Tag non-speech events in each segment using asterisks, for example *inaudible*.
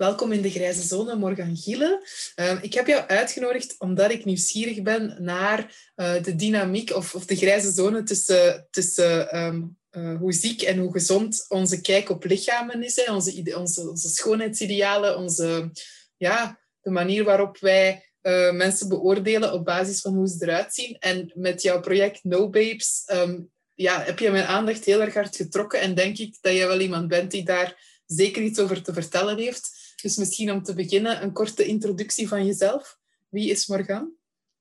Welkom in de Grijze Zone, Morgan Giele. Uh, ik heb jou uitgenodigd omdat ik nieuwsgierig ben naar uh, de dynamiek of, of, de grijze zone tussen, tussen um, uh, hoe ziek en hoe gezond onze kijk op lichamen is. Hè. Onze, onze, onze schoonheidsidealen, onze, ja, de manier waarop wij uh, mensen beoordelen op basis van hoe ze eruit zien. En met jouw project No Babes um, ja, heb je mijn aandacht heel erg hard getrokken. En denk ik dat je wel iemand bent die daar zeker iets over te vertellen heeft. Dus misschien om te beginnen een korte introductie van jezelf. Wie is Morgan?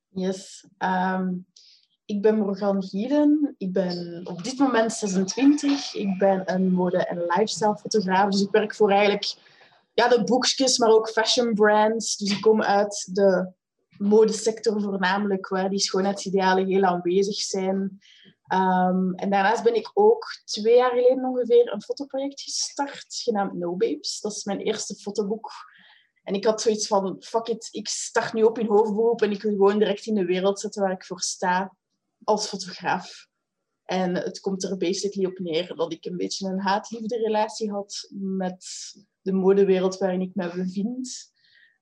Yes. Um, ik ben Morgan Gieden. Ik ben op dit moment 26. Ik ben een mode- en lifestyle fotograaf. Dus ik werk voor eigenlijk ja, de boekjes, maar ook fashion brands. Dus ik kom uit de modesector voornamelijk, waar die schoonheidsidealen heel aanwezig zijn. Um, en daarnaast ben ik ook twee jaar geleden ongeveer een fotoproject gestart, genaamd No Babes. Dat is mijn eerste fotoboek. En ik had zoiets van, fuck it, ik start nu op in hoofdberoep en ik wil gewoon direct in de wereld zetten waar ik voor sta als fotograaf. En het komt er basically op neer dat ik een beetje een haat-liefde relatie had met de modewereld waarin ik me bevind.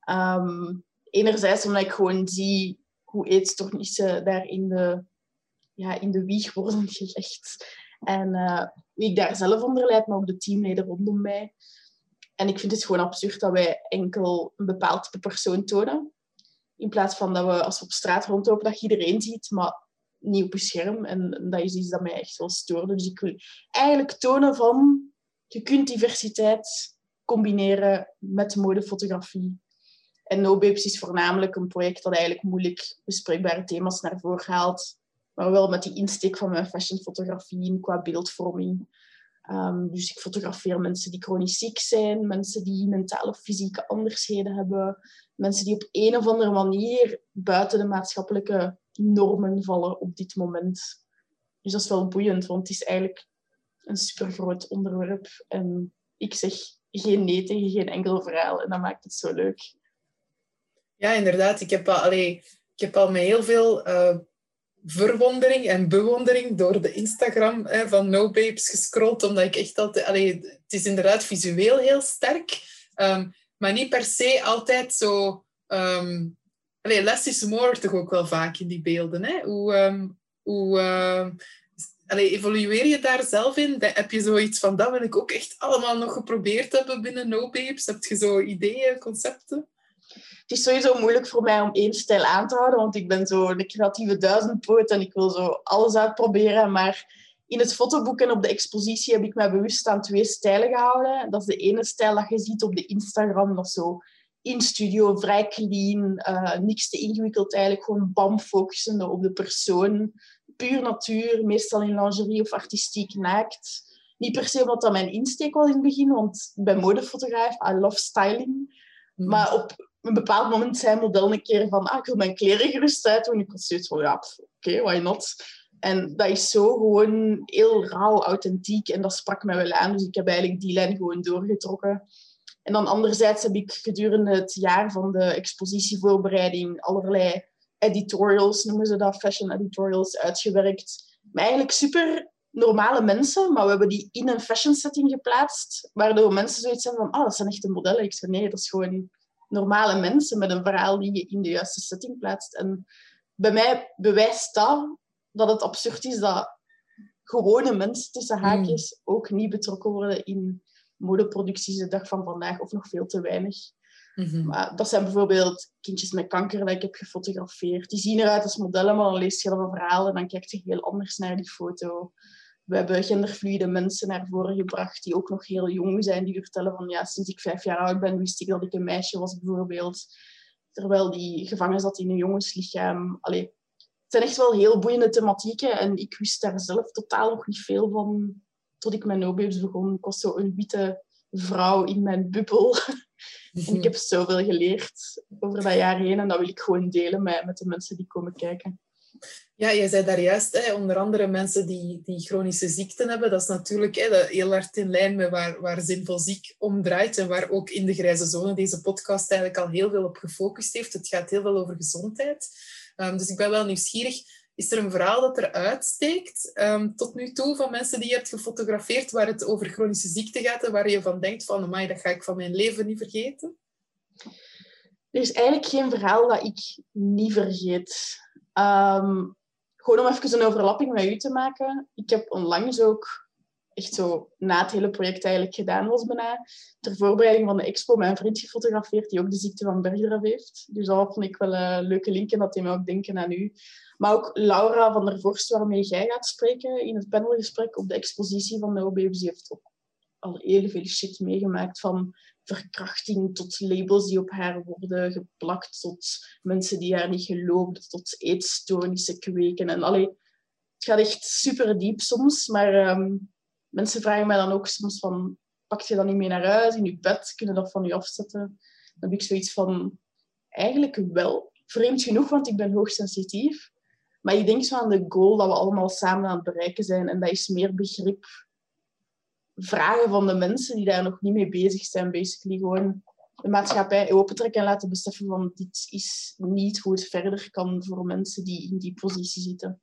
Um, enerzijds omdat ik gewoon zie hoe eetstoornissen daar in de ja, in de wieg worden *laughs* gelegd. En wie ik daar zelf onder leid, maar ook de teamleden rondom mij. En ik vind het gewoon absurd dat wij enkel een bepaald type persoon tonen. In plaats van dat we als we op straat rondlopen, dat je iedereen ziet, maar niet op je scherm. En dat is iets dat mij echt wel stoorde. Dus ik wil eigenlijk tonen van, je kunt diversiteit combineren met modefotografie. En No Babes is voornamelijk een project dat eigenlijk moeilijk bespreekbare thema's naar voren haalt maar wel met die insteek van mijn fashionfotografie qua beeldvorming. Um, dus ik fotografeer mensen die chronisch ziek zijn, mensen die mentale of fysieke andersheden hebben, mensen die op een of andere manier buiten de maatschappelijke normen vallen op dit moment. Dus dat is wel boeiend, want het is eigenlijk een super groot onderwerp. En ik zeg geen nee tegen geen enkel verhaal en dat maakt het zo leuk. Ja, inderdaad. Ik heb al, allee, ik heb al met heel veel uh, verwondering en bewondering door de Instagram hè, van No Babes gescrolld, omdat ik echt altijd... Het is inderdaad visueel heel sterk, um, maar niet per se altijd zo... Um, allee, less is more toch ook wel vaak in die beelden. Hè? Hoe, um, hoe allee, evolueer je daar zelf in? Heb je zoiets van, dat wil ik ook echt allemaal nog geprobeerd hebben binnen No Babes? Heb je zo ideeën, concepten? Het is sowieso moeilijk voor mij om één stijl aan te houden, want ik ben zo een creatieve duizendpoot en ik wil zo alles uitproberen. Maar in het fotoboek en op de expositie heb ik mij bewust aan twee stijlen gehouden. Dat is de ene stijl dat je ziet op de Instagram, dat zo in studio, vrij clean, uh, niks te ingewikkeld eigenlijk, gewoon bam focusende op de persoon. Puur natuur, meestal in lingerie of artistiek naakt. Niet per se omdat dat mijn insteek was in het begin, want ik ben modefotograaf, I love styling. Mm. Maar op een bepaald moment zei model een keer van, ah, ik wil mijn kleren gerust uit doen. Ik was zoiets van, ja, oké, why not? En dat is zo gewoon heel rauw, authentiek. En dat sprak mij wel aan. Dus ik heb eigenlijk die lijn gewoon doorgetrokken. En dan anderzijds heb ik gedurende het jaar van de expositievoorbereiding allerlei editorials, noemen ze dat, fashion editorials, uitgewerkt. Maar eigenlijk super normale mensen, maar we hebben die in een fashion setting geplaatst, waardoor mensen zoiets hebben van, ah, dat zijn echte modellen. Ik zei, nee, dat is gewoon normale mensen met een verhaal die je in de juiste setting plaatst. En bij mij bewijst dat dat het absurd is dat gewone mensen tussen haakjes mm. ook niet betrokken worden in modeproducties de dag van vandaag, of nog veel te weinig. Mhm. Maar dat zijn bijvoorbeeld kindjes met kanker dat ik heb gefotografeerd. Die zien eruit als modellen, maar dan lees je dat verhaal en dan kijkt je heel anders naar die foto. We hebben genderfluide mensen naar voren gebracht die ook nog heel jong zijn. Die vertellen van ja, sinds ik vijf jaar oud ben, wist ik dat ik een meisje was bijvoorbeeld. Terwijl die gevangen zat in een jongenslichaam. Allee, het zijn echt wel heel boeiende thematieken. En ik wist daar zelf totaal nog niet veel van tot ik met no-babes begon. Ik was zo een witte vrouw in mijn bubbel. *laughs* en ik heb zoveel geleerd over dat jaar heen. En dat wil ik gewoon delen met, met de mensen die komen kijken. Ja, je zei daar juist, hè, onder andere mensen die, die chronische ziekten hebben. Dat is natuurlijk hè, heel hard in lijn met waar, waar Zinvol Ziek om draait. En waar ook in de grijze zone deze podcast eigenlijk al heel veel op gefocust heeft. Het gaat heel veel over gezondheid. Um, dus ik ben wel nieuwsgierig. Is er een verhaal dat er uitsteekt um, tot nu toe van mensen die je hebt gefotografeerd waar het over chronische ziekte gaat en waar je van denkt van, amai, dat ga ik van mijn leven niet vergeten? Er is eigenlijk geen verhaal dat ik niet vergeet. Um, gewoon om even een overlapping met u te maken. Ik heb onlangs ook echt zo na het hele project eigenlijk gedaan was bijna, ter voorbereiding van de expo mijn vriend gefotografeerd die ook de ziekte van Bergerac heeft. Dus dat vond ik wel een leuke link en dat deed me ook denken aan u. Maar ook Laura van der Vorst, waarmee jij gaat spreken in het panelgesprek op de expositie van de OBFZ, heeft ook al heel veel shit meegemaakt. Van verkrachting tot labels die op haar worden geplakt, tot mensen die haar niet geloofden, tot eetstoornissen kweken. En allee, het gaat echt super diep soms, maar ehm, mensen vragen mij dan ook soms van, pak je dat niet mee naar huis, in je bed, kunnen dat van je afzetten? Dan heb ik zoiets van, eigenlijk wel. Vreemd genoeg, want ik ben hoogsensitief. Maar ik denk zo aan de goal dat we allemaal samen aan het bereiken zijn. En dat is meer begrip vragen van de mensen die daar nog niet mee bezig zijn. Basically gewoon de maatschappij opentrekken en laten beseffen van dit is niet hoe het verder kan voor mensen die in die positie zitten.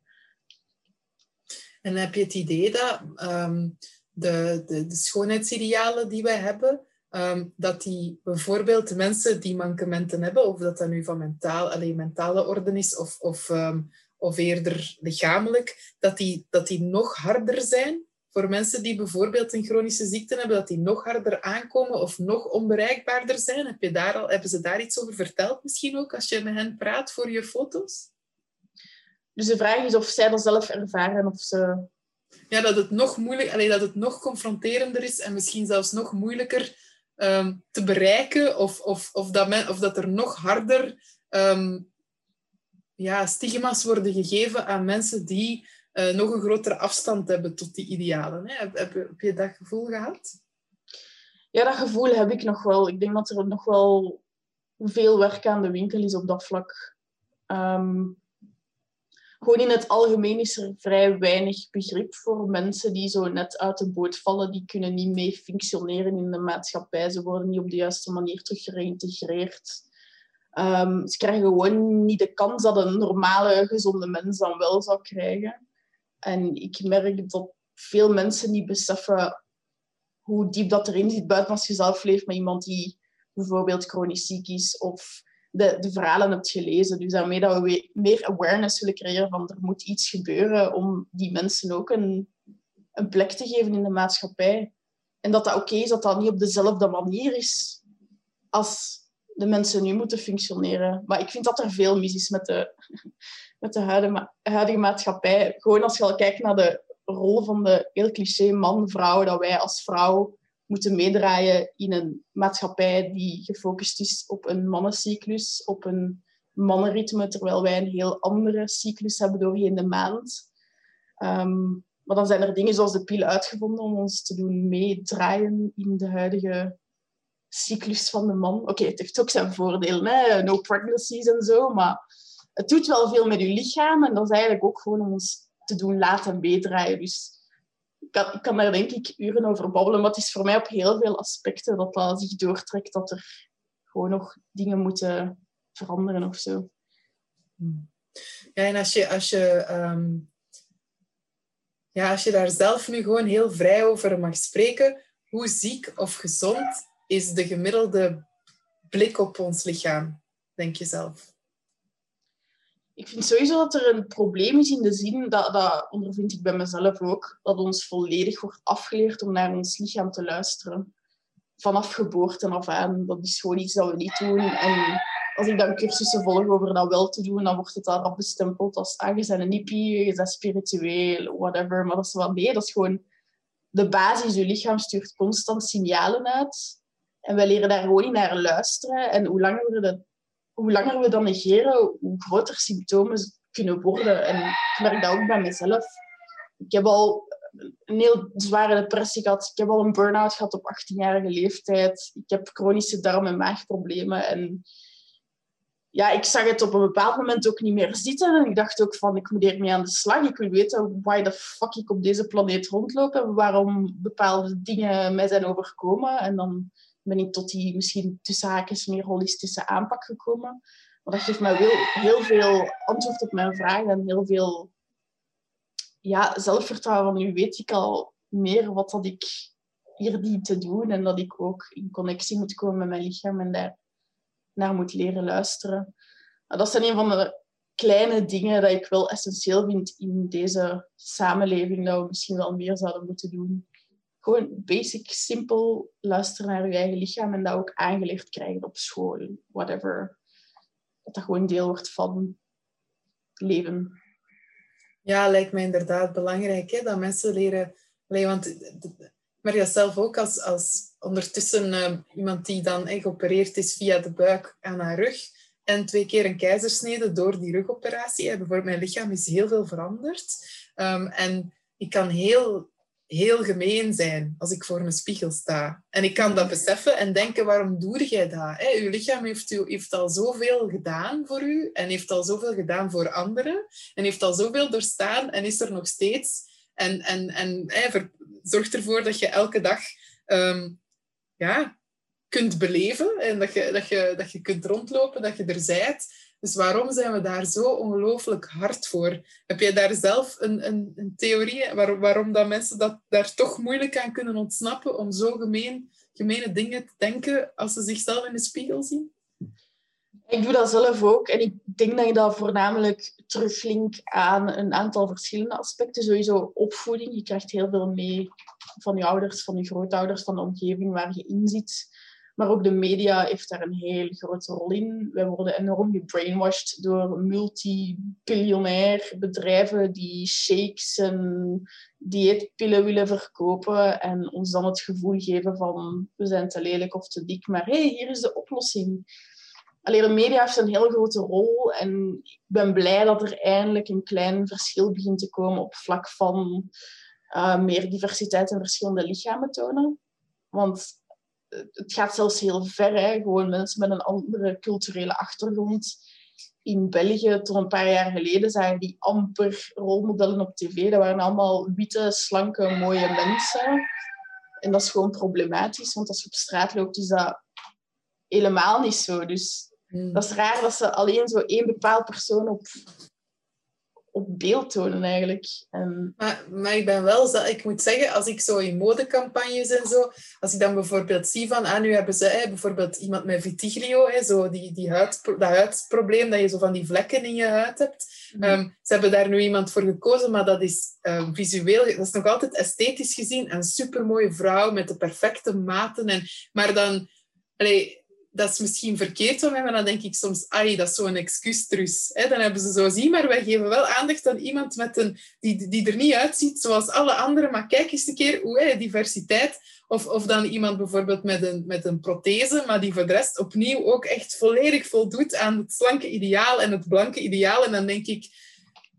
En heb je het idee dat um, de, de, de, schoonheidsidealen die wij hebben, um, dat die bijvoorbeeld de mensen die mankementen hebben, of dat dat nu van mentaal, alleen mentale orde is of, of, um, of eerder lichamelijk, dat die, dat die nog harder zijn voor mensen die bijvoorbeeld een chronische ziekte hebben, dat die nog harder aankomen of nog onbereikbaarder zijn? Heb je daar al, hebben ze daar iets over verteld misschien ook, als je met hen praat voor je foto's? Dus de vraag is of zij dat zelf ervaren of ze... Ja, dat het nog moeilijk, alleen dat het nog confronterender is en misschien zelfs nog moeilijker um, te bereiken of, of, of, dat men, of dat er nog harder um, ja, stigma's worden gegeven aan mensen die uh, nog een grotere afstand hebben tot die idealen. Hè? Heb, heb, je dat gevoel gehad? Ja, dat gevoel heb ik nog wel. Ik denk dat er nog wel veel werk aan de winkel is op dat vlak. Um, gewoon in het algemeen is er vrij weinig begrip voor mensen die zo net uit de boot vallen. Die kunnen niet mee functioneren in de maatschappij. Ze worden niet op de juiste manier terug geïntegreerd. Um, ze krijgen gewoon niet de kans dat een normale, gezonde mens dan wel zou krijgen. En ik merk dat veel mensen niet beseffen hoe diep dat erin zit, buiten als je zelf leeft met iemand die bijvoorbeeld chronisch ziek is of de, de verhalen hebt gelezen. Dus daarmee dat we meer awareness willen creëren van er moet iets gebeuren om die mensen ook een, een plek te geven in de maatschappij. En dat dat oké is, dat dat niet op dezelfde manier is als de mensen nu moeten functioneren. Maar ik vind dat er veel mis is met de, met de huidige, maatschappij. Gewoon als je al kijkt naar de rol van de heel cliché man-vrouw, dat wij als vrouw moeten meedraaien in een maatschappij die gefocust is op een mannencyclus, op een mannenritme, terwijl wij een heel andere cyclus hebben doorheen de maand. Um, maar dan zijn er dingen zoals de pil uitgevonden om ons te doen meedraaien in de huidige cyclus van de man. Oké, het heeft ook zijn voordelen, hè? no pregnancies en zo, maar het doet wel veel met je lichaam en dat is eigenlijk ook gewoon om ons te doen laten meedraaien. Dus ik kan, kan daar denk ik uren over babbelen, maar het is voor mij op heel veel aspecten dat dat zich doortrekt, dat er gewoon nog dingen moeten veranderen of zo. Ja, en als je, als je, ehm, ja, als je daar zelf nu gewoon heel vrij over mag spreken, hoe ziek of gezond is de gemiddelde blik op ons lichaam, denk je zelf? Ik vind sowieso dat er een probleem is in de zin, dat, dat ondervind ik bij mezelf ook, dat ons volledig wordt afgeleerd om naar ons lichaam te luisteren. vanaf geboorte af aan. Dat is gewoon iets dat we niet doen. En als ik dan cursussen volg over dat wel te doen, dan wordt het daarop bestempeld als ah, je hippie, je bent spiritueel, whatever. Maar dat is wel nee, dat is gewoon de basis. Je lichaam stuurt constant signalen uit. En wij leren daar gewoon niet naar luisteren. En hoe langer we, dat, hoe langer we dat negeren, hoe groter symptomen kunnen worden. En ik merk dat ook bij mezelf. Ik heb al een heel zware depressie gehad. Ik heb al een burn-out gehad op 18-jarige leeftijd. Ik heb chronische darm- en maagproblemen. En ja, ik zag het op een bepaald moment ook niet meer zitten. En ik dacht ook van, ik moet hiermee aan de slag. Ik wil weten why the fuck ik op deze planeet rondloop en waarom bepaalde dingen mij zijn overkomen. En dan ben ik tot die misschien tussen haakjes meer holistische aanpak gekomen. Maar dat geeft mij heel, heel veel antwoord op mijn vragen en heel veel ja, zelfvertrouwen. Nu weet ik al meer wat dat ik hier dien te doen en dat ik ook in connectie moet komen met mijn lichaam en daar naar moet leren luisteren. Dat zijn een van de kleine dingen dat ik wel essentieel vind in deze samenleving, dat we misschien wel meer zouden moeten doen. Gewoon basic, simpel luisteren naar je eigen lichaam en dat ook aangeleerd krijgen op school, whatever. Dat dat gewoon deel wordt van leven. Ja, lijkt mij inderdaad belangrijk hè, dat mensen leren. Want ik merk zelf ook als, als ondertussen uh, iemand die dan eh, geopereerd is via de buik aan haar rug en twee keer een keizersnede door die rugoperatie. Hè. Bijvoorbeeld, mijn lichaam is heel veel veranderd. Um, en ik kan heel heel gemeen zijn als ik voor een spiegel sta. En ik kan dat beseffen en denken, waarom doe jij dat? Hè? Uw lichaam heeft, u, heeft al zoveel gedaan voor u en heeft al zoveel gedaan voor anderen en heeft al zoveel doorstaan en is er nog steeds. En, en, en hè, zorgt ervoor dat je elke dag um, ja, kunt beleven en dat je, dat, je, dat je kunt rondlopen, dat je er zijt. Dus waarom zijn we daar zo ongelooflijk hard voor? Heb jij daar zelf een, een, een theorie waar, waarom dat mensen dat, daar toch moeilijk aan kunnen ontsnappen om zo gemeen, gemene dingen te denken als ze zichzelf in de spiegel zien? Ik doe dat zelf ook. En ik denk dat je dat voornamelijk teruglink aan een aantal verschillende aspecten. Sowieso opvoeding. Je krijgt heel veel mee van je ouders, van je grootouders, van de omgeving waar je in zit. Maar ook de media heeft daar een heel grote rol in. Wij worden enorm gebrainwashed door multibiljonair bedrijven die shakes en dieetpillen willen verkopen en ons dan het gevoel geven van we zijn te lelijk of te dik, maar hé, hey, hier is de oplossing. Alleen de media heeft een heel grote rol en ik ben blij dat er eindelijk een klein verschil begint te komen op vlak van uh, meer diversiteit en verschillende lichamen tonen. Want het gaat zelfs heel ver. Hè? Gewoon mensen met een andere culturele achtergrond. In België, tot een paar jaar geleden, zagen die amper rolmodellen op tv. Dat waren allemaal witte, slanke, mooie mensen. En dat is gewoon problematisch, want als je op straat loopt, is dat helemaal niet zo. Dus hmm. dat is raar dat ze alleen zo één bepaald persoon op op beeld tonen eigenlijk. En... Maar, maar ik ben wel, ik moet zeggen, als ik zo in modecampagnes en zo, als ik dan bijvoorbeeld zie van, ah, nu hebben ze hè, bijvoorbeeld iemand met vitiglio, hè, zo die, die huid, dat huidsprobleem, dat je zo van die vlekken in je huid hebt. Mm. Um, ze hebben daar nu iemand voor gekozen, maar dat is um, visueel, dat is nog altijd esthetisch gezien een supermooie vrouw met de perfecte maten. En, maar dan... Allee, dat is misschien verkeerd van mij, maar dan denk ik soms, ai, dat is zo'n excuustrus. Dan hebben ze zo zien, maar wij geven wel aandacht aan iemand met een, die, die er niet uitziet zoals alle anderen. Maar kijk eens een keer hoe diversiteit. Of, of dan iemand bijvoorbeeld met een, met een prothese, maar die voor de rest opnieuw ook echt volledig voldoet aan het slanke ideaal en het blanke ideaal. En dan denk ik,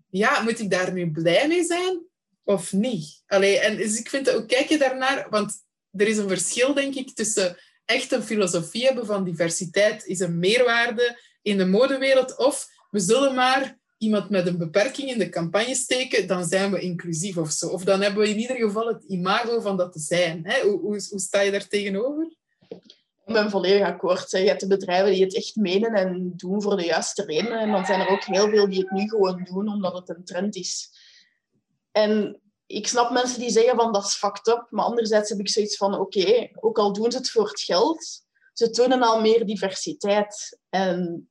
ja, moet ik daar nu blij mee zijn of niet? Allee, en dus ik vind ook, kijk je daarnaar, want er is een verschil, denk ik, tussen echt een filosofie hebben van diversiteit is een meerwaarde in de modewereld. Of we zullen maar iemand met een beperking in de campagne steken, dan zijn we inclusief of zo. Of dan hebben we in ieder geval het imago van dat te zijn. Hè? Hoe, hoe, hoe sta je daar tegenover? Ik ben volledig akkoord. Je hebt de bedrijven die het echt menen en doen voor de juiste redenen. En dan zijn er ook heel veel die het nu gewoon doen omdat het een trend is. Ik snap mensen die zeggen van dat is fucked up, maar anderzijds heb ik zoiets van oké, ook al doen ze het voor het geld, ze tonen al meer diversiteit. En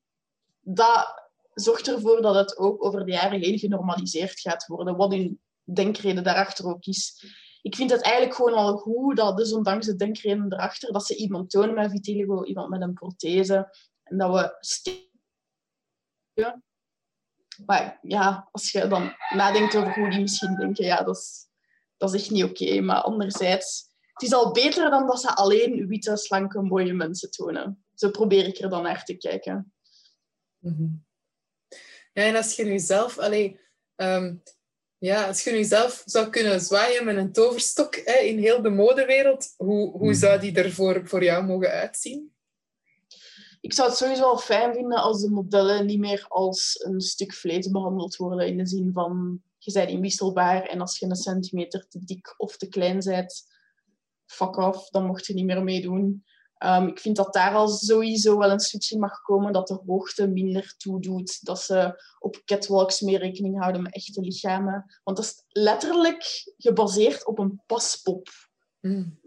dat zorgt ervoor dat het ook over de jaren heen genormaliseerd gaat worden, wat hun denkreden daarachter ook is. ik vind het eigenlijk gewoon al goed dat, dus ondanks de denkreden erachter, dat ze iemand tonen met vitiligo, iemand met een prothese. En dat we. Maar ja, als je dan nadenkt over hoe die misschien denken, ja, dat is, dat is echt niet oké. Maar anderzijds, het is al beter dan dat ze alleen witte, slanke, mooie mensen tonen. Zo probeer ik er dan naar te kijken. Mhm. Ja, en als je nu zelf... Allee, um, ja, als je nu zelf zou kunnen zwaaien met een toverstok hè, in heel de modewereld, hoe, hoe mhm. zou die er voor, voor jou mogen uitzien? Ik zou het sowieso wel fijn vinden als de modellen niet meer als een stuk vlees behandeld worden. In de zin van, je bent inwisselbaar en als je een centimeter te dik of te klein bent, fuck off, dan mocht je niet meer meedoen. Um, ik vind dat daar al sowieso wel een switch in mag komen, dat de hoogte minder toedoet. Dat ze op catwalks meer rekening houden met echte lichamen. Want dat is letterlijk gebaseerd op een paspop. Mm.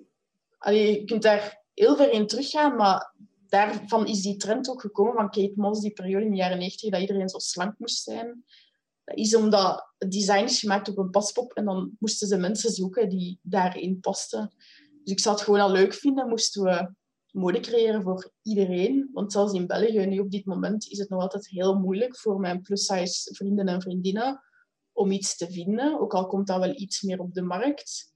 Allee, je kunt daar heel ver in teruggaan, maar daarvan is die trend ook gekomen van Kate Moss, die periode in de jaren 90, dat iedereen zo slank moest zijn. Dat is omdat het design is gemaakt op een paspop en dan moesten ze mensen zoeken die daarin pasten. Dus ik zou het gewoon al leuk vinden, moesten we mode creëren voor iedereen. Want zelfs in België, nu op dit moment, is het nog altijd heel moeilijk voor mijn plus-size vrienden en vriendinnen om iets te vinden. Ook al komt dat wel iets meer op de markt.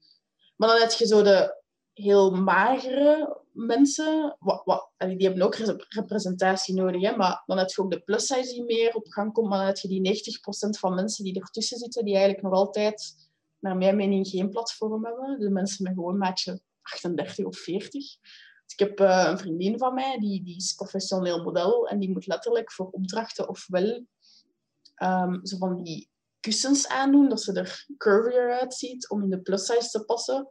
Maar dan heb je zo de heel magere mensen. Wat, die hebben ook representatie nodig. Hè? Maar dan heb je ook de plus-size die meer op gang komt. Maar dan heb je die 90% van mensen die ertussen zitten, die eigenlijk nog altijd, naar mijn mening, geen platform hebben. De mensen met gewoon maatje 38 of 40 ik heb uh, een vriendin van mij, die, die is professioneel model en die moet letterlijk voor opdrachten ofwel um, zo van die kussens aandoen, dat ze er curvier uitziet om in de plus size te passen,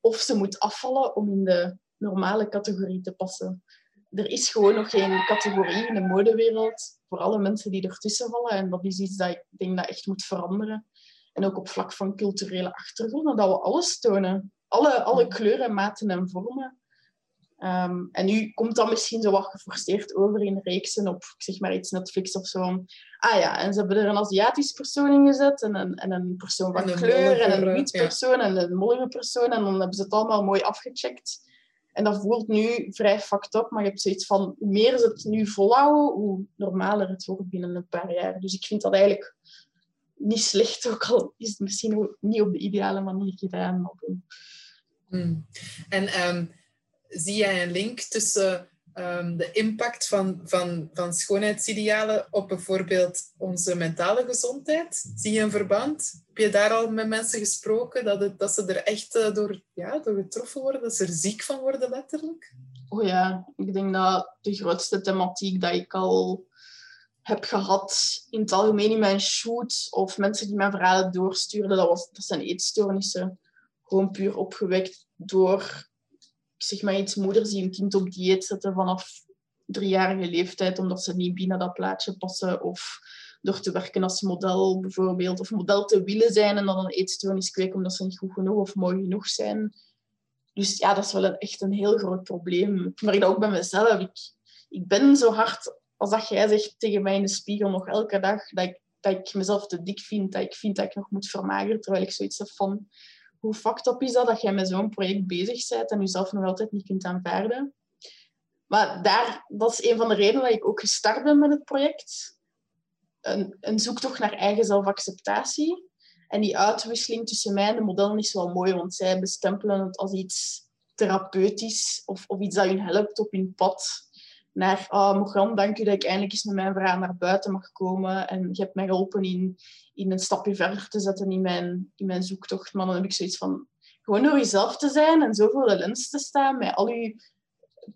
of ze moet afvallen om in de normale categorie te passen. Er is gewoon nog geen categorie in de modewereld voor alle mensen die ertussen vallen. En dat is iets dat ik denk dat echt moet veranderen. En ook op vlak van culturele achtergronden, dat we alles tonen. Alle, alle kleuren, maten en vormen. Um, en nu komt dat misschien zo wat geforceerd over in reeksen op, zeg maar iets, Netflix of zo. Ah ja, en ze hebben er een Aziatisch persoon in gezet en een, en een persoon van kleur en een wit persoon en een mollige persoon. En dan hebben ze het allemaal mooi afgecheckt. En dat voelt nu vrij fucked up, maar je hebt zoiets van, hoe meer ze het nu volhouden, hoe normaler het wordt binnen een paar jaar. Dus ik vind dat eigenlijk niet slecht, ook al is het misschien niet op de ideale manier gedaan. Maar... Hmm. En... Um zie jij een link tussen um, de impact van, van, van schoonheidsidealen op bijvoorbeeld onze mentale gezondheid? Zie je een verband? Heb je daar al met mensen gesproken dat, het, dat ze er echt uh, door, ja, door getroffen worden, dat ze er ziek van worden letterlijk? Oh ja, ik denk dat de grootste thematiek dat ik al heb gehad in het algemeen in mijn shoot of mensen die mijn verhalen doorstuurden, dat, was, dat zijn eetstoornissen. Gewoon puur opgewekt door zeg maar iets, moeders die een kind op dieet zetten vanaf driejarige leeftijd, omdat ze niet binnen dat plaatje passen. Of door te werken als model bijvoorbeeld. Of model te willen zijn en dan een eetstoornis kweken omdat ze niet goed genoeg of mooi genoeg zijn. Dus ja, dat is wel echt een heel groot probleem. Ik merk dat ook bij mezelf. Ik, ik ben zo hard, als dat jij zegt tegen mij in de spiegel nog elke dag, dat ik, dat ik mezelf te dik vind, dat ik vind dat ik nog moet vermageren, terwijl ik zoiets heb van hoe fucked is dat dat jij met zo'n project bezig bent en jezelf nog altijd niet kunt aanvaarden? Maar daar, dat is een van de redenen dat ik ook gestart ben met het project. Een, een zoektocht naar eigen zelfacceptatie. En die uitwisseling tussen mij en de modellen is wel mooi, want zij bestempelen het als iets therapeutisch of, of iets dat hun helpt op hun pad naar oh, Morgan, dank u dat ik eindelijk eens met mijn verhaal naar buiten mag komen. En je hebt mij geholpen in, in een stapje verder te zetten in mijn, in mijn zoektocht. Maar dan heb ik zoiets van, gewoon door jezelf te zijn en zoveel de lens te staan met al je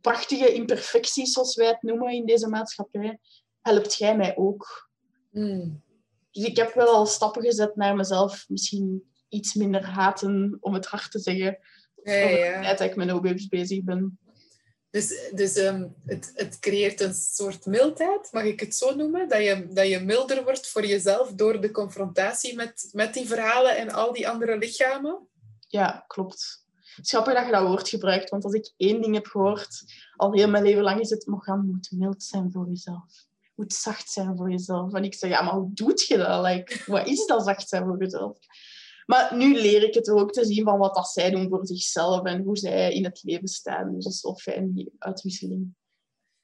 prachtige imperfecties, zoals wij het noemen in deze maatschappij, helpt jij mij ook. Hmm. Dus ik heb wel al stappen gezet naar mezelf misschien iets minder haten, om het hard te zeggen. Ja, dat ik met no bezig ben. Dus, dus um, het, het creëert een soort mildheid, mag ik het zo noemen? Dat je, dat je milder wordt voor jezelf door de confrontatie met, met die verhalen en al die andere lichamen? Ja, klopt. Het is grappig dat je dat woord gebruikt, want als ik één ding heb gehoord, al heel mijn leven lang is het, Morgan, moet mild zijn voor jezelf. Moet zacht zijn voor jezelf. En ik zeg, ja, maar hoe doe je dat? Like, wat is dat zacht zijn voor jezelf? Maar nu leer ik het ook te zien van wat dat zij doen voor zichzelf en hoe zij in het leven staan. Dus dat is wel fijn, die uitwisseling.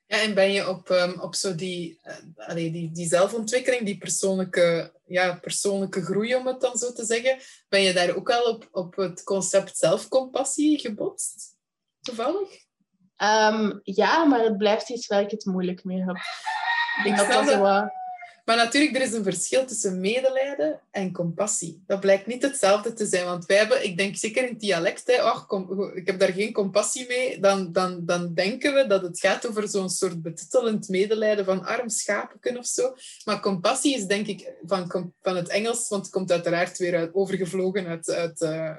Ja, en ben je op, um, op zo die, uh, die, die zelfontwikkeling, die persoonlijke, ja, persoonlijke groei, om het dan zo te zeggen, ben je daar ook al op, op het concept zelfcompassie gebotst? Toevallig? Um, ja, maar het blijft iets waar ik het moeilijk mee heb. Ik denk dat wat maar natuurlijk, er is een verschil tussen medelijden en compassie. Dat blijkt niet hetzelfde te zijn, want wij hebben, ik denk zeker in dialect, hè, kom, ik heb daar geen compassie mee, dan, dan, dan denken we dat het gaat over zo'n soort betitelend medelijden van arm schapen of zo. Maar compassie is denk ik van, van het Engels, want het komt uiteraard weer overgevlogen uit, uit uh,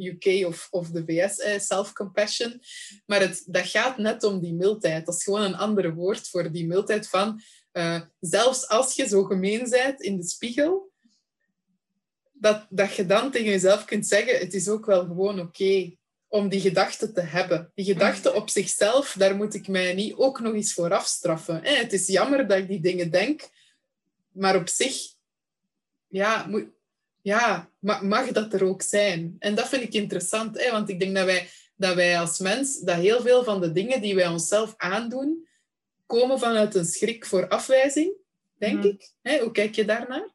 UK of, of de VS, eh, self-compassion. Maar het, dat gaat net om die mildheid. Dat is gewoon een ander woord voor die mildheid van uh, zelfs als je zo gemeen bent in de spiegel, dat, dat je dan tegen jezelf kunt zeggen, het is ook wel gewoon oké om die gedachte te hebben. Die gedachte op zichzelf, daar moet ik mij niet ook nog eens voor afstraffen. Eh, het is jammer dat ik die dingen denk, maar op zich ja, ja, mag dat er ook zijn. En dat vind ik interessant, want ik denk dat wij, dat wij als mens, dat heel veel van de dingen die wij onszelf aandoen, komen vanuit een schrik voor afwijzing, denk mhm. ik. hoe kijk je daarnaar?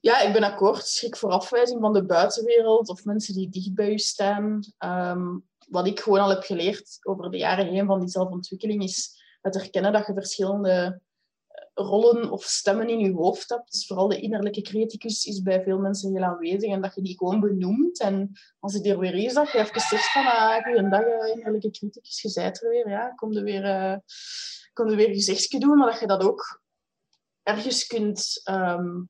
Ja, ik ben akkoord. Schrik voor afwijzing van de buitenwereld of mensen die dicht bij je staan. Ehm, wat ik gewoon al heb geleerd over de jaren heen van die zelfontwikkeling is het herkennen dat je verschillende rollen of stemmen in je hoofd hebt. Dus vooral de innerlijke criticus is bij veel mensen heel aanwezig en dat je die gewoon benoemt. En als het er weer is, dat je even zegt van ah, goeiedag eh, innerlijke criticus, je zijt er weer. Ja, kom er weer, uh, kom er weer gezegdje doen, maar dat je dat ook ergens kunt um,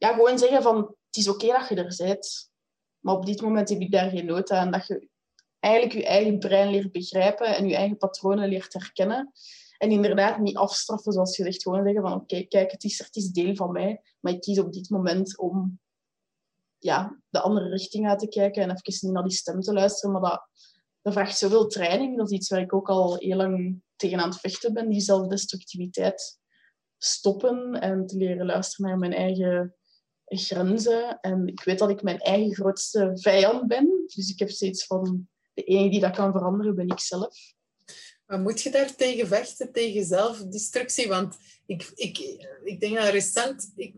ja, gewoon zeggen van het is oké dat je er bent, maar op dit moment heb ik daar geen nood aan. Dat je eigenlijk je eigen brein leert begrijpen en je eigen patronen leert herkennen. En inderdaad niet afstraffen, zoals je zegt. Gewoon zeggen van, oké, kijk, het is, het is deel van mij. Maar ik kies op dit moment om ja, de andere richting uit te kijken. En even niet naar die stem te luisteren. Maar dat, dat vraagt zoveel training. Dat is iets waar ik ook al heel lang tegen aan het vechten ben. Die zelfdestructiviteit stoppen en te leren luisteren naar mijn eigen grenzen. En ik weet dat ik mijn eigen grootste vijand ben. Dus ik heb steeds van, de enige die dat kan veranderen, ben ik zelf. Maar moet je daar tegen vechten, tegen zelfdestructie? Want ik, ik, ik denk dat recent... Ik,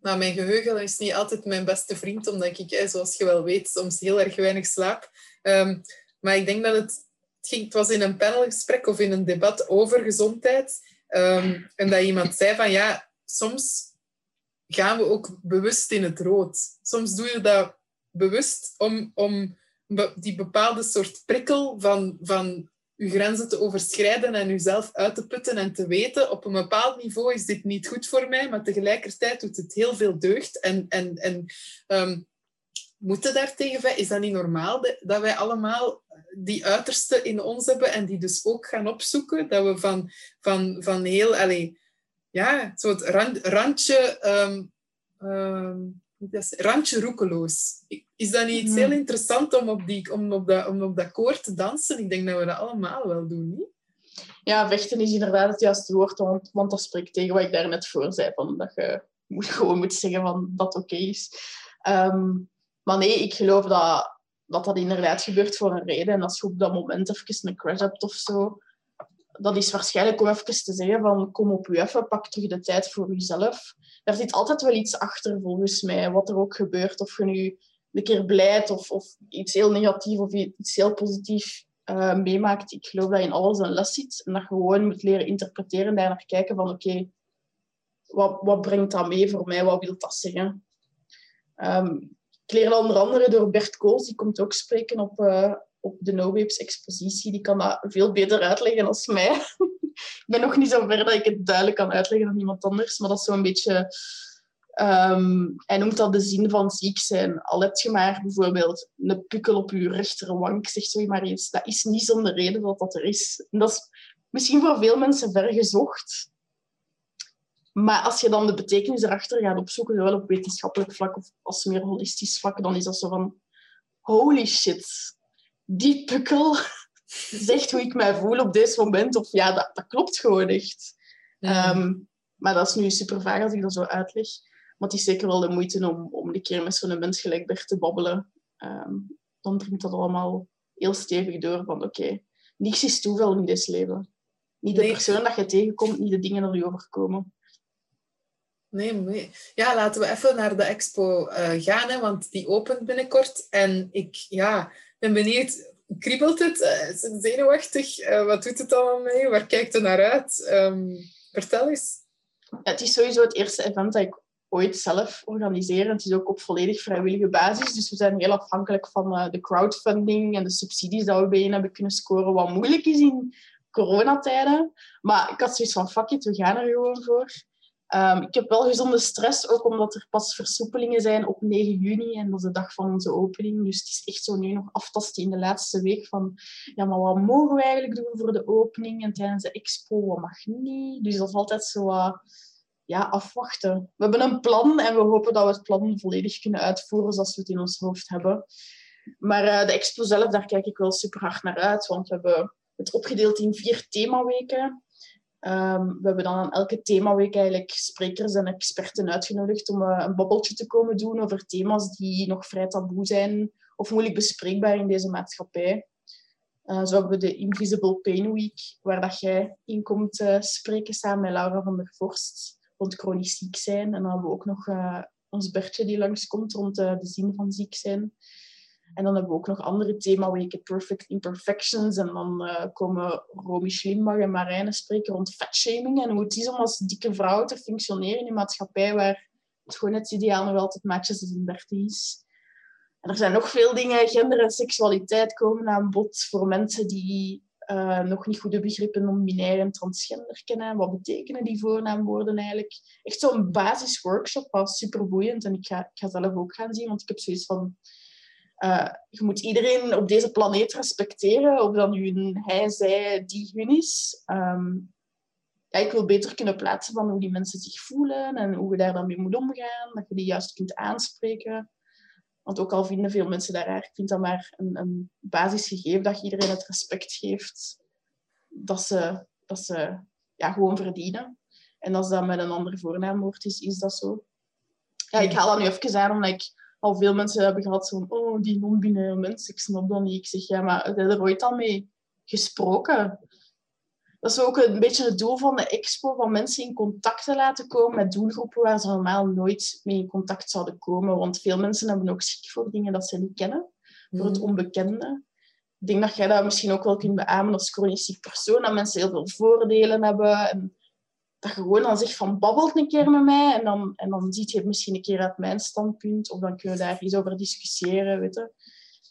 nou, mijn geheugen is niet altijd mijn beste vriend, omdat ik, zoals je wel weet, soms heel erg weinig slaap. Um, maar ik denk dat het... Het, ging, het was in een panelgesprek of in een debat over gezondheid. Um, en dat iemand zei van, ja, soms gaan we ook bewust in het rood. Soms doe je dat bewust om, om die bepaalde soort prikkel van, van je grenzen te overschrijden en jezelf uit te putten en te weten, op een bepaald niveau is dit niet goed voor mij, maar tegelijkertijd doet het heel veel deugd. En, en, en um, moeten daartegen, is dat niet normaal dat wij allemaal die uiterste in ons hebben en die dus ook gaan opzoeken? Dat we van, van, van heel, allez, ja, zo het randje um, um, randje roekeloos. Is dat niet iets heel interessant om op, die, om, op dat, om op dat koord te dansen? Ik denk dat we dat allemaal wel doen, niet? Ja, vechten is inderdaad het juiste woord, want, want dat spreekt tegen wat ik daar net voor zei, van dat je moet, *laughs* gewoon moet zeggen van dat oké is. Ehm, maar nee, ik geloof dat, dat dat inderdaad gebeurt voor een reden. En als je op dat moment even een crash hebt of zo, dat is waarschijnlijk om even te zeggen van kom op je even, pak terug de tijd voor jezelf. Daar zit altijd wel iets achter volgens mij, wat er ook gebeurt. Of je nu een keer blijft of, of iets heel negatief of iets heel positief uh, meemaakt. Ik geloof dat in alles een les zit en dat je gewoon moet leren interpreteren, daar naar kijken van oké, wat, wat brengt dat mee voor mij? Wat wil dat zeggen? Um, ik leer onder andere door Bert Koos, die komt ook spreken op, uh, op de No Waves expositie. Die kan dat veel beter uitleggen dan mij. *laughs* ik ben nog niet zo ver dat ik het duidelijk kan uitleggen dan iemand anders, maar dat is zo'n beetje Um, hij noemt dat de zin van ziek zijn. Al heb je maar bijvoorbeeld een pukkel op je rechterwang, ik zeg zo maar eens, dat is niet zonder reden dat dat er is. En dat is misschien voor veel mensen ver gezocht. Maar als je dan de betekenis erachter gaat opzoeken, zowel op wetenschappelijk vlak of als meer holistisch vlak, dan is dat zo van... Holy shit, die pukkel zegt hoe ik mij voel op deze moment. Of ja, dat, dat klopt gewoon echt. Um, maar dat is nu super vaag als ik dat zo uitleg. Maar het is zeker wel de moeite om, om een keer met zo'n mens gelijk Bert te babbelen. Ehm, dan dringt dat allemaal heel stevig door van oké, niks is toeval in dit leven. Niet de persoon dat je tegenkomt, niet de dingen die je overkomen. Nee. Ja, laten we even naar de expo uh, gaan, hè, want die opent binnenkort. En ik ja, ben benieuwd, kriebelt het? Uh, is het zenuwachtig? Uh, wat doet het allemaal mee? Waar kijkt het naar uit? Um, vertel eens. Het is sowieso het eerste event dat ik ooit zelf organiseer. Het is ook op volledig vrijwillige basis. Dus we zijn heel afhankelijk van de crowdfunding en de subsidies dat we bijeen hebben kunnen scoren. Wat moeilijk is in coronatijden. Maar ik had zoiets van, fuck it, we gaan er gewoon voor. Um, ik heb wel gezonde stress, ook omdat er pas versoepelingen zijn op 9 juni. En dat is de dag van onze opening. Dus het is echt zo nu nog aftasten in de laatste week van... Ja, maar wat mogen we eigenlijk doen voor de opening? En tijdens de expo, wat mag niet? Dus dat is altijd zo... Ja, afwachten. We hebben een plan en we hopen dat we het plan volledig kunnen uitvoeren zoals we het in ons hoofd hebben. Maar uh, de expo zelf, daar kijk ik wel super hard naar uit. Want we hebben het opgedeeld in vier themaweken. Um, we hebben dan aan elke themaweek eigenlijk sprekers en experten uitgenodigd om uh, een babbeltje te komen doen over thema's die nog vrij taboe zijn of moeilijk bespreekbaar in deze maatschappij. Uh, zo hebben we de Invisible Pain Week, waar dat jij in komt uh, spreken samen met Laura van der Vorst rond chronisch ziek zijn. En dan hebben we ook nog ons Bertje die langskomt rond de zin van ziek zijn. En dan hebben we ook nog andere themaweken, Perfect Imperfections. En dan uh, komen Romy Schlimbach en Marijne spreken rond fatshaming. En hoe het is om als dikke vrouw te functioneren in een maatschappij waar het schoonheidsideaal nog altijd maatjes 36 is. En er zijn nog veel dingen. Gender en seksualiteit komen aan bod voor mensen die uh, nog niet goede begrippen non-binair en transgender kennen. Wat betekenen die voornaamwoorden eigenlijk? Echt zo'n basisworkshop was super boeiend. En ik ga, ik ga zelf ook gaan zien, want ik heb zoiets van uh, je moet iedereen op deze planeet respecteren, of dan nu een hij, zij, die, hun is. Um, ja, ik wil beter kunnen plaatsen van hoe die mensen zich voelen en hoe je daar dan mee moet omgaan, dat je die juist kunt aanspreken. Want ook al vinden veel mensen daar raar, ik vind dat maar een, een basisgegeven dat je iedereen het respect geeft dat ze, dat ze ja, gewoon verdienen. En als dat met een ander voornaamwoord is, is dat zo. Ja, ik haal dat nu even aan, omdat ik al veel mensen hebben gehad van, oh, die non-binaire mensen, ik snap dat niet. Ik zeg, ja, maar heb je er ooit al mee gesproken? Dat is ook een beetje het doel van de expo, van mensen in contact te laten komen met doelgroepen waar ze normaal nooit mee in contact zouden komen. Want veel mensen hebben ook schrik voor dingen dat ze niet kennen, voor het mhm. onbekende. Ik denk dat jij dat misschien ook wel kunt beamen als chronisch ziek persoon, dat mensen heel veel voordelen hebben en dat je gewoon dan zegt van babbelt een keer met mij en dan, en dan ziet je het misschien een keer uit mijn standpunt of dan kunnen we daar iets over discussiëren, weet je.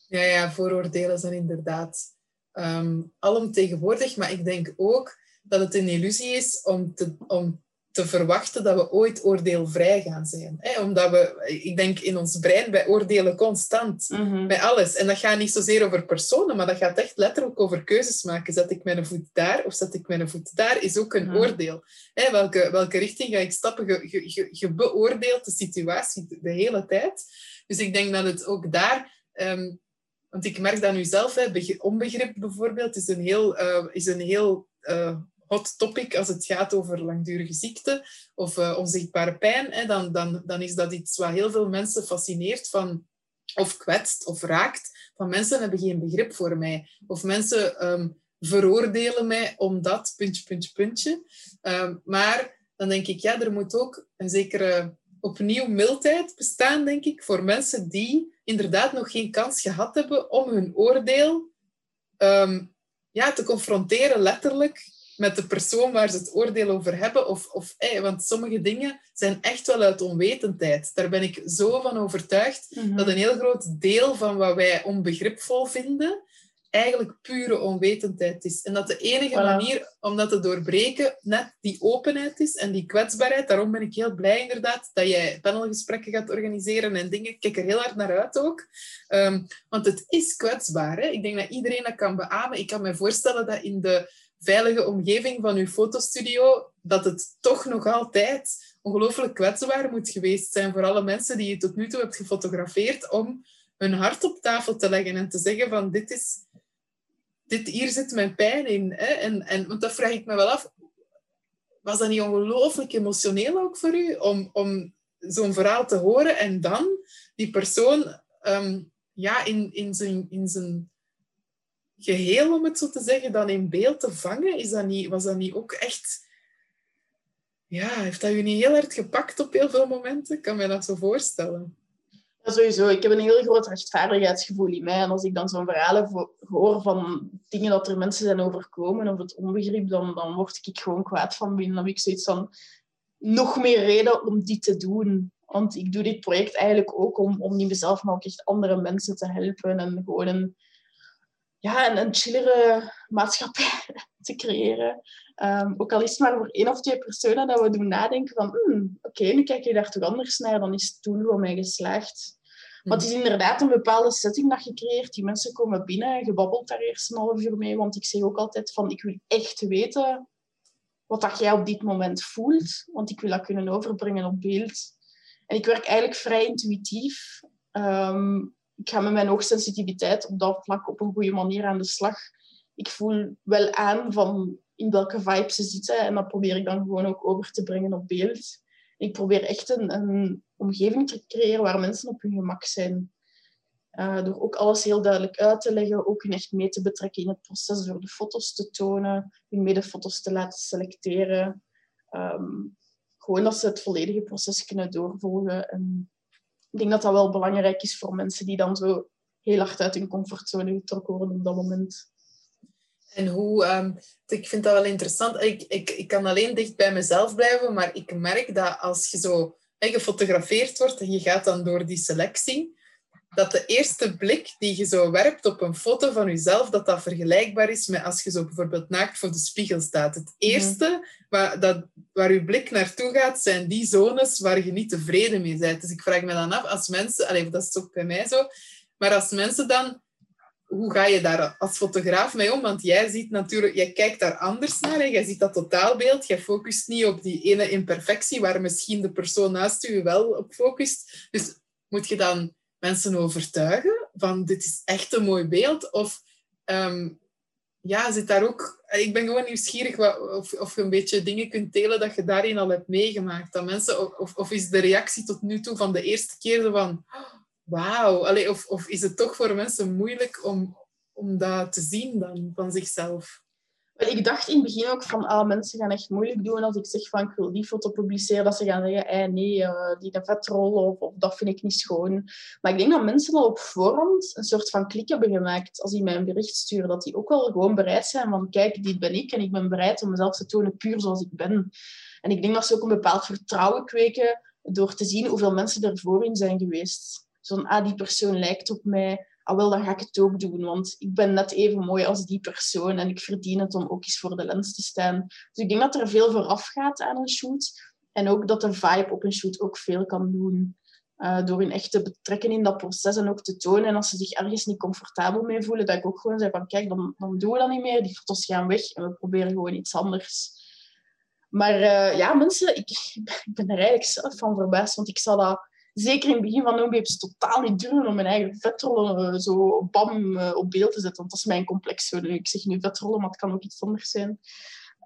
Ja, ja, vooroordelen zijn inderdaad um, alomtegenwoordig, maar ik denk ook dat het een illusie is om te, om te verwachten dat we ooit oordeelvrij gaan zijn. Hè? Omdat we, ik denk in ons brein, wij oordelen constant mm bij alles. En dat gaat niet zozeer over personen, maar dat gaat echt letterlijk over keuzes maken. Zet ik mijn voet daar of zet ik mijn voet daar, is ook een mhm. oordeel. Hè? Welke, welke richting ga ik stappen? Je, je, je beoordeelt de situatie de hele tijd. Dus ik denk dat het ook daar... Um, want ik merk dat nu zelf, hè, onbegrip bijvoorbeeld, is een heel, uh, is een heel uh, hot topic als het gaat over langdurige ziekte of uh, onzichtbare pijn, hè, dan, dan, dan is dat iets wat heel veel mensen fascineert van, of kwetst of raakt. Van mensen hebben geen begrip voor mij. Of mensen um, veroordelen mij omdat, puntje, puntje, puntje. Um, maar dan denk ik, ja, er moet ook een zekere opnieuw mildheid bestaan, denk ik, voor mensen die inderdaad nog geen kans gehad hebben om hun oordeel um, ja, te confronteren, letterlijk, met de persoon waar ze het oordeel over hebben. Of, of, want sommige dingen zijn echt wel uit onwetendheid. Daar ben ik zo van overtuigd mhm. dat een heel groot deel van wat wij onbegripvol vinden, eigenlijk pure onwetendheid is. En dat de enige manier om dat te doorbreken net die openheid is en die kwetsbaarheid. Daarom ben ik heel blij inderdaad dat jij panelgesprekken gaat organiseren en dingen. Ik kijk er heel hard naar uit ook. Um, want het is kwetsbaar. Hè? Ik denk dat iedereen dat kan beamen. Ik kan me voorstellen dat in de veilige omgeving van uw fotostudio, dat het toch nog altijd ongelooflijk kwetsbaar moet geweest zijn voor alle mensen die je tot nu toe hebt gefotografeerd, om hun hart op tafel te leggen en te zeggen van dit is, dit, hier zit mijn pijn in. Hè? En, en, want dat vraag ik me wel af, was dat niet ongelooflijk emotioneel ook voor u, om, om zo'n verhaal te horen en dan die persoon ehm, ja, in, in, zijn, in zijn geheel, om het zo te zeggen, dan in beeld te vangen, is dat niet, was dat niet ook echt... Ja, heeft dat je niet heel hard gepakt op heel veel momenten? Ik kan me dat zo voorstellen. Sowieso. Ik heb een heel groot rechtvaardigheidsgevoel in mij. En als ik dan zo'n verhalen hoor van dingen dat er mensen zijn overkomen of het onbegrip, dan, dan word ik gewoon kwaad van binnen. Dan heb ik zoiets van nog meer reden om dit te doen. Want ik doe dit project eigenlijk ook om, om niet mezelf, maar ook echt andere mensen te helpen. En gewoon ja, een, een chillere maatschappij *laughs* te creëren. Um, ook al is het maar voor één of twee personen dat we doen nadenken van hmm, oké, nu kijk je daar toch anders naar, dan is het toen voor mij geslaagd. Maar het is inderdaad een bepaalde setting dat je creëert. Die mensen komen binnen en je babbelt daar eerst een half uur mee. Want ik zeg ook altijd van, ik wil echt weten wat dat jij op dit moment voelt. Want ik wil dat kunnen overbrengen op beeld. En ik werk eigenlijk vrij intuïtief. Um, ik ga met mijn hoogsensitiviteit op dat vlak op een goede manier aan de slag. Ik voel wel aan van in welke vibe ze zitten. En dat probeer ik dan gewoon ook over te brengen op beeld. Ik probeer echt een, een omgeving te creëren waar mensen op hun gemak zijn. Uh, door ook alles heel duidelijk uit te leggen, ook hun echt mee te betrekken in het proces, door de foto's te tonen, hun medefoto's te laten selecteren. Um, gewoon dat ze het volledige proces kunnen doorvolgen. En ik denk dat dat wel belangrijk is voor mensen die dan zo heel hard uit hun comfortzone getrokken worden op dat moment. En hoe, um, ik vind dat wel interessant. Ik, ik, ik kan alleen dicht bij mezelf blijven, maar ik merk dat als je zo gefotografeerd wordt en je gaat dan door die selectie, dat de eerste blik die je zo werpt op een foto van jezelf, dat dat vergelijkbaar is met als je zo bijvoorbeeld naakt voor de spiegel staat. Het mhm. eerste waar, dat, waar je blik naartoe gaat, zijn die zones waar je niet tevreden mee bent. Dus ik vraag me dan af, als mensen, allez, dat is ook bij mij zo, maar als mensen dan hoe ga je daar als fotograaf mee om? Want jij ziet natuurlijk, jij kijkt daar anders naar en jij ziet dat totaalbeeld. Jij focust niet op die ene imperfectie waar misschien de persoon naast je wel op focust. Dus moet je dan mensen overtuigen van dit is echt een mooi beeld? Of um, ja, zit daar ook... Ik ben gewoon nieuwsgierig wat, of, of je een beetje dingen kunt delen dat je daarin al hebt meegemaakt. Dat mensen, of, of is de reactie tot nu toe van de eerste keer van wauw. Of, of is het toch voor mensen moeilijk om, om dat te zien dan van zichzelf? Ik dacht in het begin ook van, ah, mensen gaan echt moeilijk doen als ik zeg van, ik wil die foto publiceren, dat ze gaan zeggen, eh, nee, uh, die een vetrol of, of dat vind ik niet schoon. Maar ik denk dat mensen al op voorhand een soort van klik hebben gemaakt als die mij een bericht sturen, dat die ook wel gewoon bereid zijn van, kijk, dit ben ik en ik ben bereid om mezelf te tonen puur zoals ik ben. En ik denk dat ze ook een bepaald vertrouwen kweken door te zien hoeveel mensen ervoor in zijn geweest. Zo'n, ah, die persoon lijkt op mij. Ah, wel, dan ga ik het ook doen. Want ik ben net even mooi als die persoon. En ik verdien het om ook eens voor de lens te staan. Dus ik denk dat er veel vooraf gaat aan een shoot. En ook dat de vibe op een shoot ook veel kan doen. Uh, door hun echt te betrekken in dat proces en ook te tonen. En als ze zich ergens niet comfortabel mee voelen, dat ik ook gewoon zeg van kijk, dan, dan doen we dat niet meer. Die foto's gaan weg en we proberen gewoon iets anders. Maar uh, ja, mensen, ik, *laughs* ik ben er eigenlijk zelf van verbaasd, want ik zal dat zeker in het begin van No-Babes totaal niet doen om mijn eigen vetrollen uh, zo bam uh, op beeld te zetten. Want dat is mijn complex. Ik zeg nu vetrollen, maar het kan ook iets anders zijn.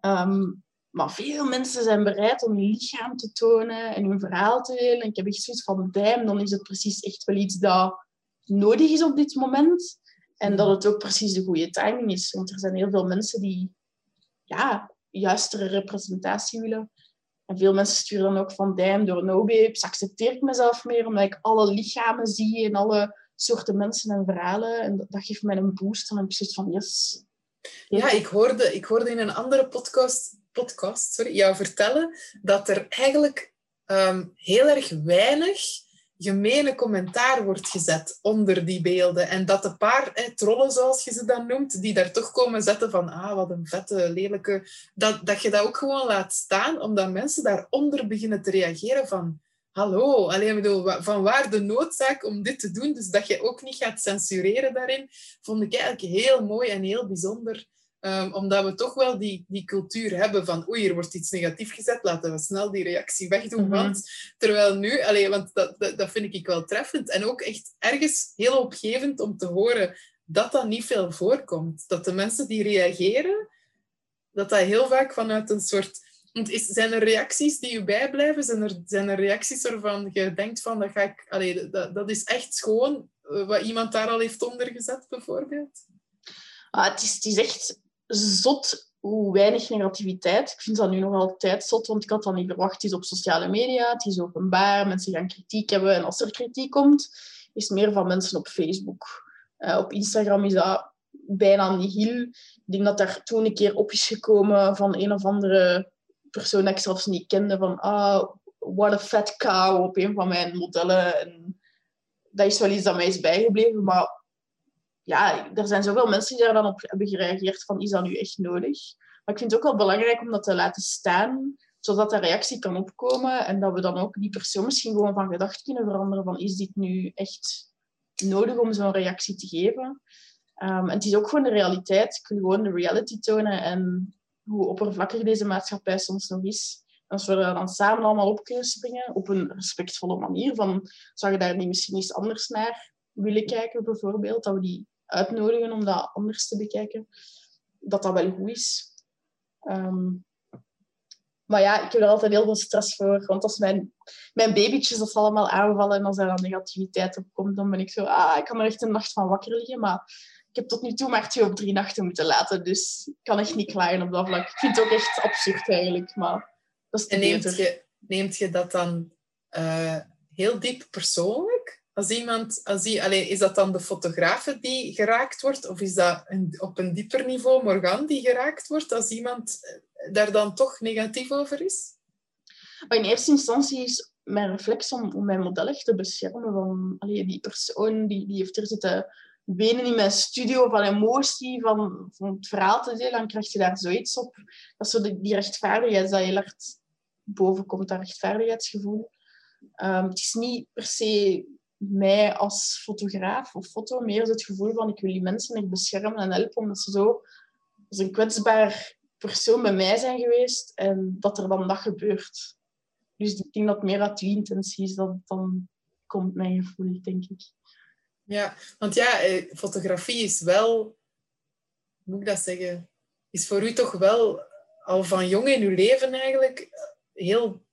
Um, maar veel mensen zijn bereid om hun lichaam te tonen en hun verhaal te delen. En ik heb echt zoiets van, damn, dan is het precies echt wel iets dat nodig is op dit moment. En dat het ook precies de goede timing is. Want er zijn heel veel mensen die ja, juistere representatie willen. En veel mensen sturen dan ook van, damn, door no-babes accepteer ik mezelf meer, omdat ik alle lichamen zie en alle soorten mensen en verhalen. En dat, geeft mij een boost. En ik zoiets van, yes. Ja, ik hoorde, ik hoorde in een andere podcast, podcast sorry, jou vertellen dat er eigenlijk um, heel erg weinig gemene commentaar wordt gezet onder die beelden. En dat de paar trollen, zoals je ze dan noemt, die daar toch komen zetten van ah, wat een vette, lelijke... Dat, dat je dat ook gewoon laat staan, omdat mensen daaronder beginnen te reageren van hallo, alleen bedoel, van waar de noodzaak om dit te doen? Dus dat je ook niet gaat censureren daarin, vond ik eigenlijk heel mooi en heel bijzonder. Um, omdat we toch wel die, die cultuur hebben van oei, er wordt iets negatief gezet, laten we snel die reactie wegdoen. Mm want, terwijl nu, allee, want dat, dat, dat, vind ik wel treffend en ook echt ergens heel opgevend om te horen dat dat niet veel voorkomt. Dat de mensen die reageren, dat dat heel vaak vanuit een soort Want is, zijn er reacties die je bijblijven? Zijn er, zijn er reacties waarvan je denkt van, dat, ga ik, allee, dat, dat is echt gewoon eh, wat iemand daar al heeft ondergezet, bijvoorbeeld? Ah, het, is, het is echt zot hoe weinig negativiteit. Ik vind dat nu nog altijd zot, want ik had dat niet verwacht. Is op sociale media, het is openbaar, mensen gaan kritiek hebben. En als er kritiek komt, is meer van mensen op Facebook. Uh, op Instagram is dat bijna nihil. Ik denk dat daar toen een keer op is gekomen van een of andere persoon dat ik zelfs niet kende. Van, ah, what a fat cow op een van mijn modellen. En dat is wel iets dat mij is bijgebleven. Maar ja, er zijn zoveel mensen die daar dan op hebben gereageerd van, is dat nu echt nodig? Maar ik vind het ook wel belangrijk om dat te laten staan, zodat de reactie kan opkomen en dat we dan ook die persoon misschien gewoon van gedacht kunnen veranderen van, is dit nu echt nodig om zo'n reactie te geven? Um, en het is ook gewoon de realiteit. Ik wil gewoon de reality tonen en hoe oppervlakkig deze maatschappij soms nog is. Als we er dan samen allemaal op kunnen springen, op een respectvolle manier, van zou je daar niet misschien eens anders naar willen kijken, bijvoorbeeld, dat we die uitnodigen om dat anders te bekijken, dat dat wel goed is. Ehm, maar ja, ik heb er altijd heel veel stress voor. Want als mijn, mijn babytjes dat allemaal aanvallen en als er dan negativiteit op komt, dan ben ik zo... Ah, ik kan er echt een nacht van wakker liggen. Maar ik heb tot nu toe maar twee of drie nachten moeten laten. Dus ik kan echt niet klagen op dat vlak. Ik vind het ook echt absurd eigenlijk. Maar dat is en neemt je, neemt je dat dan uh, heel diep persoonlijk? Als iemand, als die, allez, is dat dan de fotograaf die geraakt wordt? Of is dat op een dieper niveau Morgan die geraakt wordt? Als iemand eh, daar dan toch negatief over is? In eerste instantie is mijn reflex om, om mijn model te beschermen. Van, allez, die persoon die, die heeft er zitten wenen in mijn studio van emotie, van, van het verhaal te delen. Dan krijg je daar zoiets op. Dat is zo die, die rechtvaardigheid dat heel hard boven komt, dat rechtvaardigheidsgevoel. Um, het is niet per se mij als fotograaf of foto meer het gevoel van ik wil die mensen echt beschermen en helpen, omdat ze zo als een kwetsbaar persoon bij mij zijn geweest en dat er dan dat gebeurt. Dus ik denk dat meer uit die intentie is, dat dan komt mijn gevoel, denk ik. Ja, want ja, eh, fotografie is wel, hoe moet ik dat zeggen, is voor u toch wel al van jong in uw leven eigenlijk heel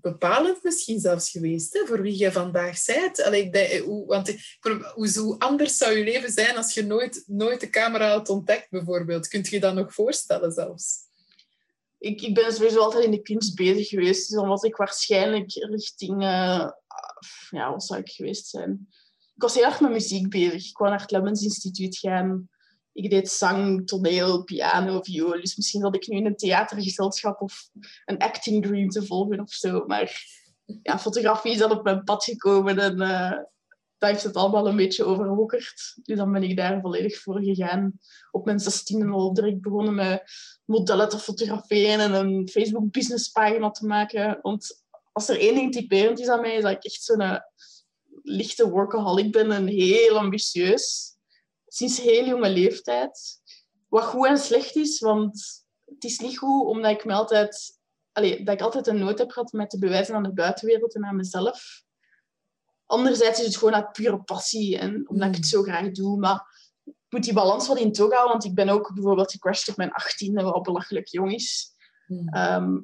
bepalend misschien zelfs geweest hè, voor wie je vandaag bent. Allee, ik hoe, want hoe, anders zou je leven zijn als je nooit, nooit de camera had ontdekt, bijvoorbeeld? Kunt je dat nog voorstellen zelfs? Ik, ik ben sowieso altijd in de kunst bezig geweest. Dus dan was ik waarschijnlijk richting... Uh, ja, wat zou ik geweest zijn? Ik was heel erg met muziek bezig. Ik wou naar het Lemons Instituut gaan ik deed zang, toneel, piano, viool. Dus misschien had ik nu in een theatergezelschap of een acting dream te volgen of zo. Maar ja, fotografie is dan op mijn pad gekomen en uh, heeft het allemaal een beetje overwoekerd. Dus dan ben ik daar volledig voor gegaan. Op mijn 16 al direct begonnen met modellen te fotograferen en een Facebook businesspagina te maken. Want als er één ding typerend is aan mij, is dat ik echt zo'n uh, lichte workaholic ben en heel ambitieus sinds heel jonge leeftijd. Wat goed en slecht is, want het is niet goed omdat ik me altijd, allez, dat ik altijd een nood heb gehad met te bewijzen aan de buitenwereld en aan mezelf. Anderzijds is het gewoon uit pure passie en omdat ik het zo graag doe. Maar ik moet die balans wat in houden, want ik ben ook bijvoorbeeld gecrashed op mijn 18e, wat belachelijk jong is. Hmm. Ehm,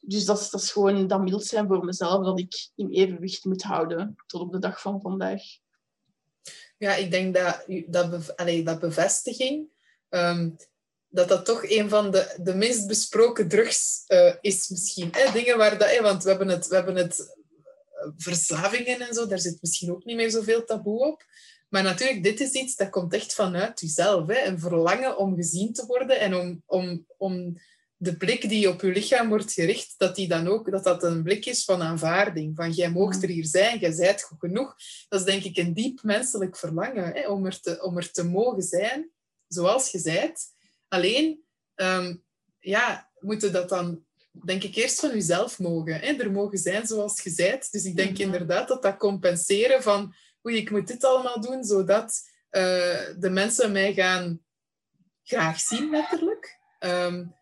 dus dat is, dat is gewoon dat mild zijn voor mezelf, dat ik in evenwicht moet houden tot op de dag van vandaag. Ja, ik denk dat dat, dat bevestiging, um, dat dat toch een van de, de minst besproken drugs uh, is misschien. Hè? Dingen waar dat, hè, want we hebben het, we hebben het eh, verslavingen en zo, daar zit misschien ook niet meer zoveel taboe op. Maar natuurlijk, dit is iets dat komt echt vanuit jezelf. Hè? Een verlangen om gezien te worden en om, om, om de blik die op je lichaam wordt gericht, dat die dan ook dat dat een blik is van aanvaarding. Van jij moogt er hier zijn, jij zijt goed genoeg. Dat is denk ik een diep menselijk verlangen hè, om, er te, om er te mogen zijn, zoals je zijt. Alleen, um, ja, moeten dat dan denk ik eerst van jezelf mogen. Hè? Er mogen zijn zoals je zijt. Dus ik denk inderdaad dat dat compenseren van oei, ik moet dit allemaal doen, zodat uh, de mensen mij gaan graag zien, letterlijk. Um,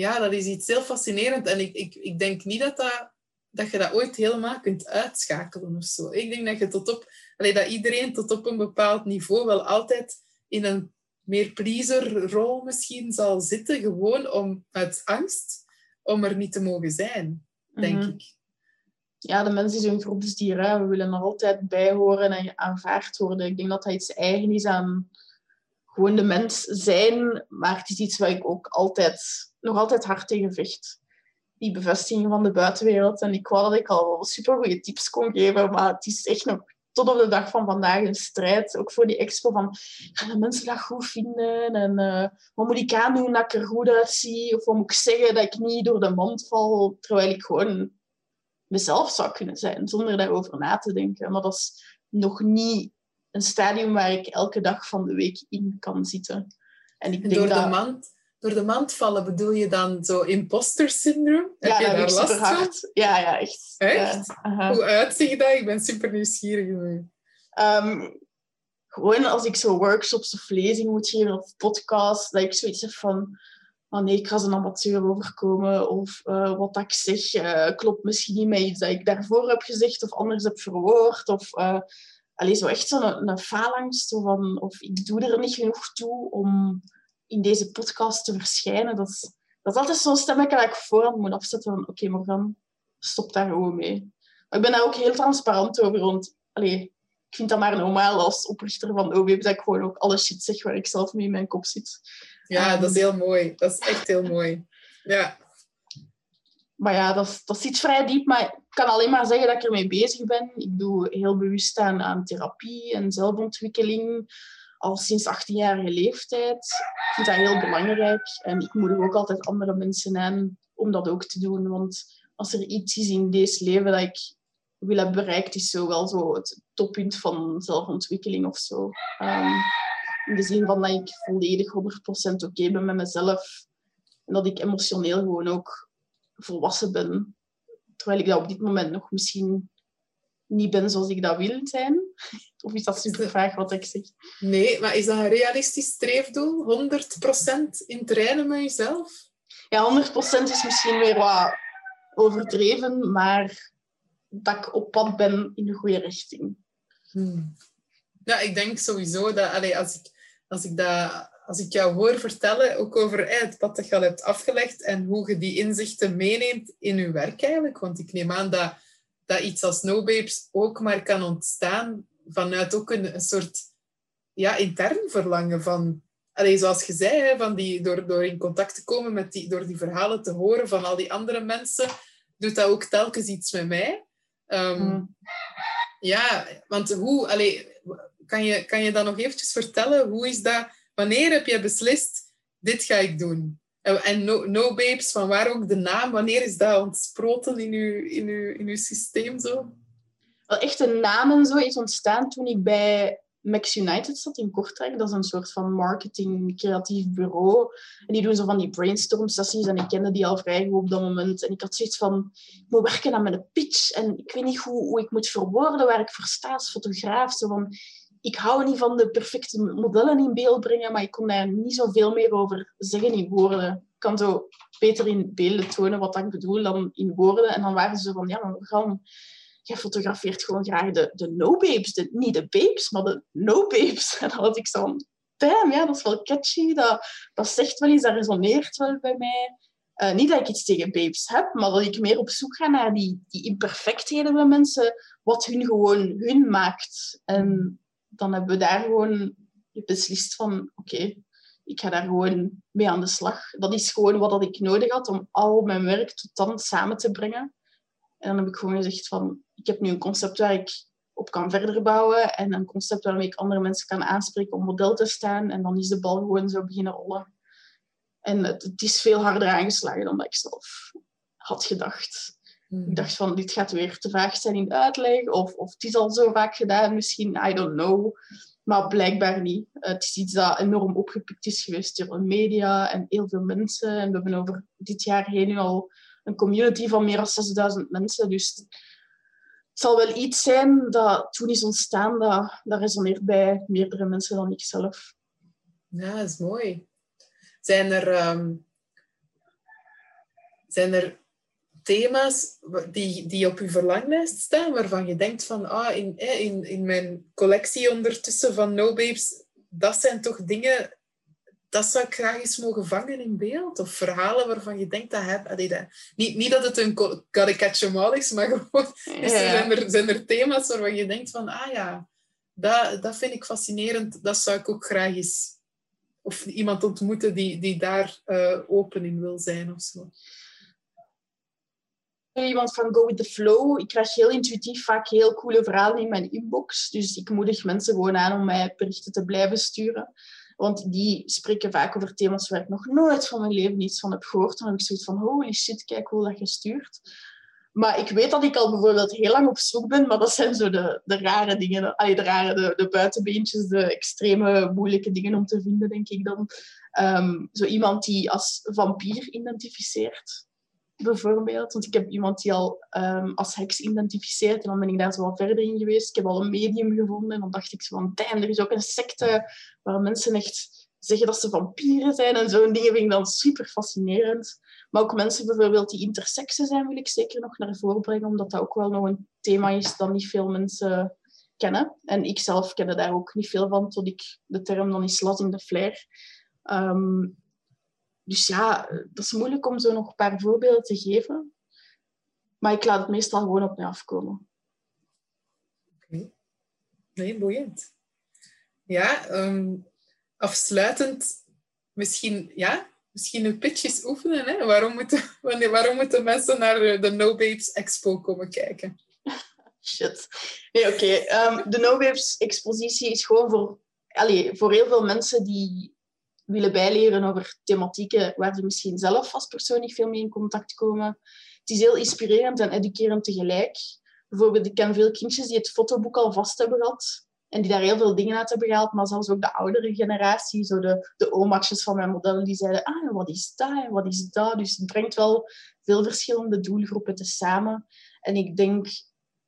ja, dat is iets heel fascinerend. En ik, ik, ik denk niet dat, dat, dat je dat ooit helemaal kunt uitschakelen of zo. Ik denk dat, je tot op, allee, dat iedereen tot op een bepaald niveau wel altijd in een meer pleaser-rol misschien zal zitten, gewoon om uit angst om er niet te mogen zijn, denk Mhm. ik. Ja, de mens is een groepsdier. Hè. We willen er altijd bij horen en aanvaard worden. Ik denk dat dat iets eigen is aan gewoon de mens zijn. Maar het is iets waar ik ook altijd, nog altijd hard tegen vecht. Die bevestiging van de buitenwereld. En ik wou dat ik al wel supergoeie tips kon geven. Maar het is echt nog tot op de dag van vandaag een strijd. Ook voor die expo van, gaan de mensen dat goed vinden? En eh, wat moet ik aandoen dat ik er goed uitzie? Of wat moet ik zeggen dat ik niet door de mand val? Terwijl ik gewoon mezelf zou kunnen zijn, zonder daarover na te denken. Maar dat is nog niet een stadium waar ik elke dag van de week in kan zitten. En ik En denk door, dat... de mand, door de mand vallen bedoel je dan zo imposter syndroom? ja, heb je daar last van? hard. Ja, ja, echt. Echt? Ja, aha. Hoe uitziet dat? Ik ben super nieuwsgierig. Ehm, gewoon als ik zo workshops of lezingen moet geven of podcasts, dat ik zoiets heb van... Oh nee, ik ga een amateur overkomen. Of eh, wat dat ik zeg eh, klopt misschien niet met iets dat ik daarvoor heb gezegd of anders heb verwoord. Of uh, allee, zo echt zo'n een, faalangst. Zo van, of ik doe er niet genoeg toe om in deze podcast te verschijnen. Dat is, dat is altijd zo'n stemmetje dat ik voor moet afzetten van oké, Morgan, stop daar gewoon mee. Maar ik ben daar ook heel transparant over, want allee, ik vind dat maar normaal als oprichter van OWeb dat ik gewoon ook alle shit zeg waar ik zelf mee in mijn kop zit. Ja, Um, dat is heel mooi. Dat is echt heel mooi. Ja. Maar ja, dat is, dat iets vrij diep, maar kan alleen maar zeggen dat ik ermee bezig ben. Ik doe heel bewust aan, aan therapie en zelfontwikkeling al sinds 18-jarige leeftijd. Ik vind dat heel belangrijk en ik moedig ook altijd andere mensen aan om dat ook te doen. Want als er iets is in deze leven dat ik wil hebben bereikt, is zo wel zo het toppunt van zelfontwikkeling of zo. Um, in de zin van dat ik volledig 100% oké ben met mezelf. En dat ik emotioneel gewoon ook volwassen ben. Terwijl ik dat op dit moment nog misschien niet ben zoals ik dat wil zijn. *laughs* Of is dat super vaag wat ik zeg? Nee, maar is dat een realistisch streefdoel? 100% in trainen met jezelf? Ja, 100% is misschien weer wat overdreven, maar dat ik op pad ben in de goede richting. Hmm. Ja, ik denk sowieso dat allee, als, ik, als, ik dat, als ik jou hoor vertellen, ook over eh, het pad dat je al hebt afgelegd en hoe je die inzichten meeneemt in je werk eigenlijk. Want ik neem aan dat, dat iets als No Babes ook maar kan ontstaan vanuit ook een, een soort ja, intern verlangen van... Allee, zoals je zei, hè, van die, door, door in contact te komen met die, door die verhalen te horen van al die andere mensen, doet dat ook telkens iets met mij. Um, Hmm. Ja, want hoe... Allee, kan je, kan je dan nog eventjes vertellen, hoe is dat... Wanneer heb je beslist, dit ga ik doen? En, no, no Babes, van waar ook de naam? Wanneer is dat ontsproten in uw, in uw, in uw systeem zo? Wel, echt een naam en zo is ontstaan toen ik bij Max United zat in Kortrijk. Dat is een soort van marketing, creatief bureau. En die doen zo van die brainstorm sessies. En ik kende die al vrij goed op dat moment. En ik had zoiets van, ik moet werken aan mijn pitch. En ik weet niet hoe, hoe ik moet verwoorden waar ik voor sta als fotograaf. Zo van, ik hou niet van de perfecte modellen in beeld brengen, maar ik kon daar niet zoveel meer over zeggen in woorden. Ik kan zo beter in beelden tonen wat ik bedoel dan in woorden. En dan waren ze van, ja, maar gaan jij fotografeert gewoon graag de, de no-babes. De, niet de babes, maar de no-babes. *laughs* En dan had ik zo van, ja, dat is wel catchy. Dat, dat zegt wel iets, dat resoneert wel bij mij. Uh, niet dat ik iets tegen babes heb, maar dat ik meer op zoek ga naar die, die imperfectheden bij mensen, wat hun gewoon hun maakt. En dan hebben we daar gewoon beslist van, oké, ik ga daar gewoon mee aan de slag. Dat is gewoon wat ik nodig had om al mijn werk tot dan samen te brengen. En dan heb ik gewoon gezegd van, ik heb nu een concept waar ik op kan verder bouwen en een concept waarmee ik andere mensen kan aanspreken om model te staan. En dan is de bal gewoon zo beginnen rollen. En het, het is veel harder aangeslagen dan dat ik zelf had gedacht. Hmm. Ik dacht van, dit gaat weer te vaag zijn in de uitleg. Of, of het is al zo vaak gedaan, misschien, I don't know. Maar blijkbaar niet. Het is iets dat enorm opgepikt is geweest door de media en heel veel mensen. En we hebben over dit jaar heen nu al een community van meer dan 6000 mensen. Dus het zal wel iets zijn dat toen is ontstaan, dat, dat resoneert bij meerdere mensen dan ik zelf. Ja, dat is mooi. Zijn er, um, zijn er thema's die, die op uw verlanglijst staan, waarvan je denkt van, ah, in, in, in mijn collectie ondertussen van No Babes, dat zijn toch dingen dat zou ik graag eens mogen vangen in beeld. Of verhalen waarvan je denkt dat heb. dat, niet, niet dat het een karikatje is, maar gewoon *laughs* ja. zijn, er, zijn er thema's waarvan je denkt van, ah ja, dat, dat vind ik fascinerend. Dat zou ik ook graag eens... Of iemand ontmoeten die, die daar uh, open in wil zijn of zo iemand van go with the flow. Ik krijg heel intuïtief vaak heel coole verhalen in mijn inbox. Dus ik moedig mensen gewoon aan om mij berichten te blijven sturen. Want die spreken vaak over thema's waar ik nog nooit van mijn leven iets van heb gehoord. Dan heb ik zoiets van, holy shit, kijk hoe dat je stuurt. Maar ik weet dat ik al bijvoorbeeld heel lang op zoek ben, maar dat zijn zo de, de rare dingen. Allee, de rare, de, de buitenbeentjes, de extreme moeilijke dingen om te vinden, denk ik dan. Um, zo iemand die als vampier identificeert bijvoorbeeld. Want ik heb iemand die al um, als heks identificeert en dan ben ik daar zo wat verder in geweest. Ik heb al een medium gevonden en dan dacht ik zo van, damn, er is ook een secte waar mensen echt zeggen dat ze vampieren zijn en zo'n dingen vind ik dan super fascinerend. Maar ook mensen bijvoorbeeld die intersexe zijn, wil ik zeker nog naar voren brengen, omdat dat ook wel nog een thema is dat niet veel mensen kennen. En ik zelf kende daar ook niet veel van, tot ik de term dan eens las in de flair. Um, dus ja, dat is moeilijk om zo nog een paar voorbeelden te geven. Maar ik laat het meestal gewoon op mij afkomen. Oké. Nee, boeiend. Ja, ehm, afsluitend misschien, ja, misschien een pitches oefenen. Hè? Waarom, moeten, *laughs* waarom moeten mensen naar de No Babes Expo komen kijken? *laughs* Shit. Nee, oké. Ehm, de No Babes expositie is gewoon voor, allez, voor heel veel mensen die willen bijleren over thematieken waar ze misschien zelf als persoon niet veel mee in contact komen. Het is heel inspirerend en educerend tegelijk. Bijvoorbeeld, ik ken veel kindjes die het fotoboek al vast hebben gehad en die daar heel veel dingen uit hebben gehaald, maar zelfs ook de oudere generatie, zo de, de oma's van mijn modellen, die zeiden, ah, wat is dat wat is dat? Dus het brengt wel veel verschillende doelgroepen te samen. En ik denk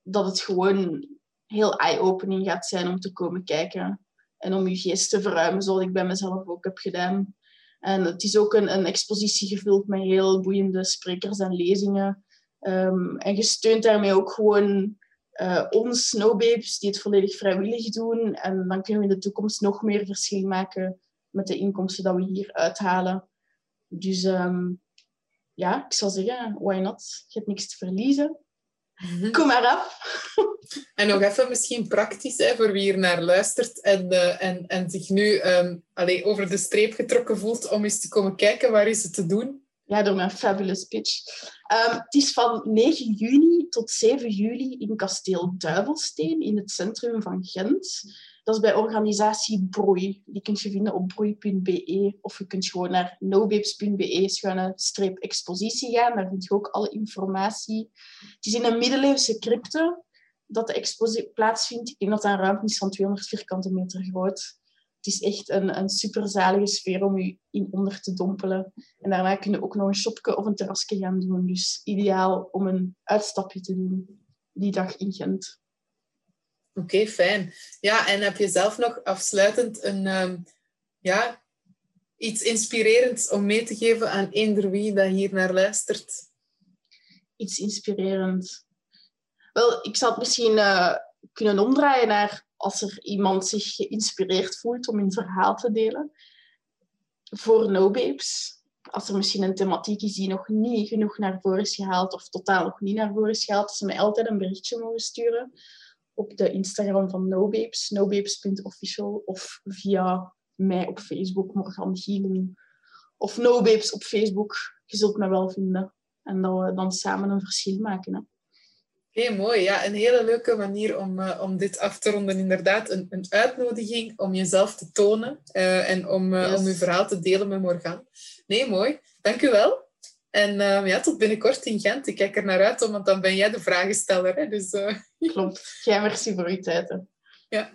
dat het gewoon heel eye-opening gaat zijn om te komen kijken en om je geest te verruimen, zoals ik bij mezelf ook heb gedaan. En het is ook een, een expositie gevuld met heel boeiende sprekers en lezingen. Um, en je steunt daarmee ook gewoon uh, ons snowbabes die het volledig vrijwillig doen. En dan kunnen we in de toekomst nog meer verschil maken met de inkomsten dat we hier uithalen. Dus um, ja, ik zou zeggen, why not? Je hebt niks te verliezen. *laughs* Kom maar af. *laughs* En nog even misschien praktisch hè, voor wie hier naar luistert en, uh, en, en zich nu um, allee, over de streep getrokken voelt om eens te komen kijken. Waar is het te doen? Ja, door mijn fabulous pitch. Um, het is van 9 juni tot 7 juli in kasteel Duivelsteen in het centrum van Gent. Dat is bij organisatie Broei. Die kun je vinden op broei.be of je kunt gewoon naar nobabes.be schuine streep expositie gaan. Daar vind je ook alle informatie. Het is in een middeleeuwse crypte dat de expositie plaatsvindt. Ik denk dat een ruimte is van 200 vierkante meter groot. Het is echt een, een superzalige sfeer om je in onder te dompelen. En daarna kun je ook nog een shopje of een terrasje gaan doen. Dus ideaal om een uitstapje te doen die dag in Gent. Oké, fijn. Ja, en heb je zelf nog afsluitend een, um, ja, iets inspirerends om mee te geven aan eender wie dat hier naar luistert? Iets inspirerend. Wel, ik zou het misschien uh, kunnen omdraaien naar als er iemand zich geïnspireerd voelt om een verhaal te delen. Voor No Babes. Als er misschien een thematiek is die nog niet genoeg naar voren is gehaald of totaal nog niet naar voren is gehaald, ze mij altijd een berichtje mogen sturen op de Instagram van NoBabes, nobabes.official, of via mij op Facebook, Morgan Gielen, of NoBabes op Facebook. Je zult me wel vinden. En dat we dan samen een verschil maken. Hè. Heel mooi. Ja, een hele leuke manier om, uh, om dit af te ronden. Inderdaad, een, een uitnodiging om jezelf te tonen uh, en om, uh, yes. om je verhaal te delen met Morgan. Nee, mooi. Dank u wel. En uh, ja, tot binnenkort in Gent. Ik kijk er naar uit, want dan ben jij de vragensteller. Hè? Dus, uh... *laughs* Klopt. Jij merci voor uw tijd. Hè. Ja.